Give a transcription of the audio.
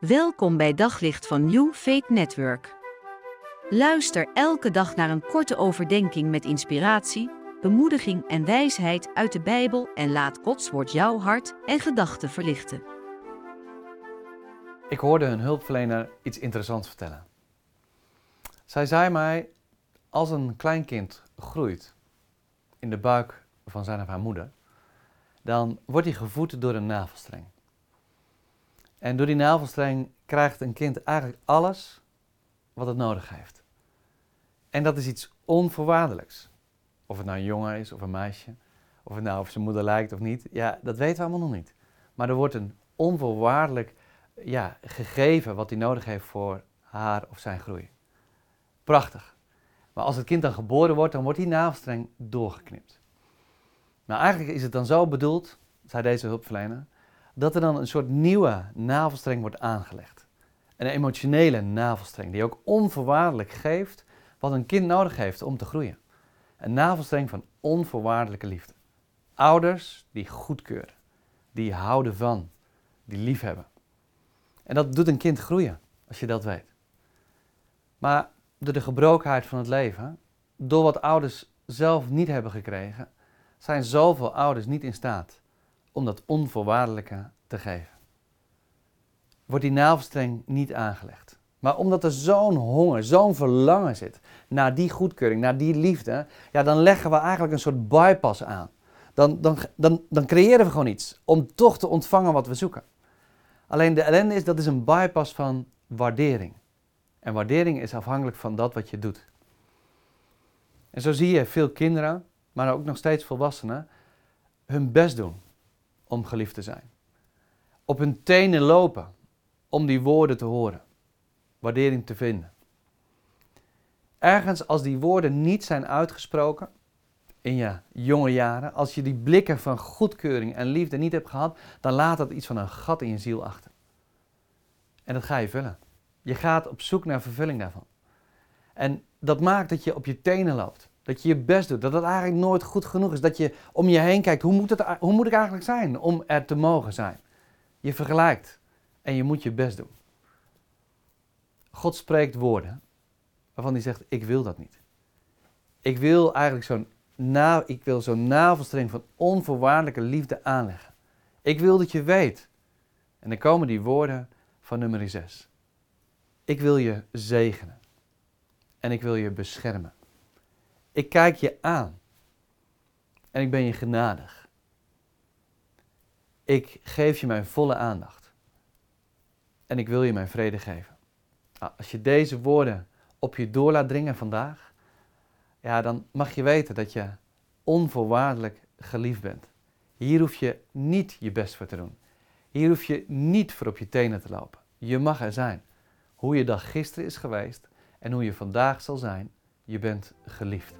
Welkom bij Daglicht van New Faith Network. Luister elke dag naar een korte overdenking met inspiratie, bemoediging en wijsheid uit de Bijbel en laat Gods woord jouw hart en gedachten verlichten. Ik hoorde een hulpverlener iets interessants vertellen. Zij zei mij: als een kleinkind groeit in de buik van zijn of haar moeder, dan wordt hij gevoed door een navelstreng. En door die navelstreng krijgt een kind eigenlijk alles wat het nodig heeft. En dat is iets onvoorwaardelijks. Of het nou een jongen is of een meisje, of het nou of zijn moeder lijkt of niet, ja, dat weten we allemaal nog niet. Maar er wordt een onvoorwaardelijk ja, gegeven wat hij nodig heeft voor haar of zijn groei. Prachtig. Maar als het kind dan geboren wordt, dan wordt die navelstreng doorgeknipt. Nou, eigenlijk is het dan zo bedoeld, zei deze hulpverlener, dat er dan een soort nieuwe navelstreng wordt aangelegd. Een emotionele navelstreng die ook onvoorwaardelijk geeft wat een kind nodig heeft om te groeien. Een navelstreng van onvoorwaardelijke liefde. Ouders die goedkeuren, die houden van, die liefhebben. En dat doet een kind groeien, als je dat weet. Maar door de gebrokenheid van het leven, door wat ouders zelf niet hebben gekregen, zijn zoveel ouders niet in staat om dat onvoorwaardelijke te geven. Wordt die navelstreng niet aangelegd. Maar omdat er zo'n honger, zo'n verlangen zit naar die goedkeuring, naar die liefde, ja, dan leggen we eigenlijk een soort bypass aan. Dan, dan, dan, dan creëren we gewoon iets om toch te ontvangen wat we zoeken. Alleen de ellende is, dat is een bypass van waardering. En waardering is afhankelijk van dat wat je doet. En zo zie je veel kinderen, maar ook nog steeds volwassenen, hun best doen om geliefd te zijn. Op hun tenen lopen om die woorden te horen, waardering te vinden. Ergens als die woorden niet zijn uitgesproken in je jonge jaren, als je die blikken van goedkeuring en liefde niet hebt gehad, dan laat dat iets van een gat in je ziel achter. En dat ga je vullen. Je gaat op zoek naar vervulling daarvan. En dat maakt dat je op je tenen loopt. Dat je je best doet. Dat het eigenlijk nooit goed genoeg is. Dat je om je heen kijkt. Hoe moet, het, hoe moet ik eigenlijk zijn om er te mogen zijn? Je vergelijkt. En je moet je best doen. God spreekt woorden waarvan hij zegt: Ik wil dat niet. Ik wil eigenlijk zo'n na, ik wil navelstreng van onvoorwaardelijke liefde aanleggen. Ik wil dat je weet. En dan komen die woorden van nummer 6. Ik wil je zegenen. En ik wil je beschermen. Ik kijk je aan. En ik ben je genadig. Ik geef je mijn volle aandacht. En ik wil je mijn vrede geven. Nou, als je deze woorden op je door laat dringen vandaag, ja, dan mag je weten dat je onvoorwaardelijk geliefd bent. Hier hoef je niet je best voor te doen. Hier hoef je niet voor op je tenen te lopen. Je mag er zijn. Hoe je dag gisteren is geweest en hoe je vandaag zal zijn, je bent geliefd.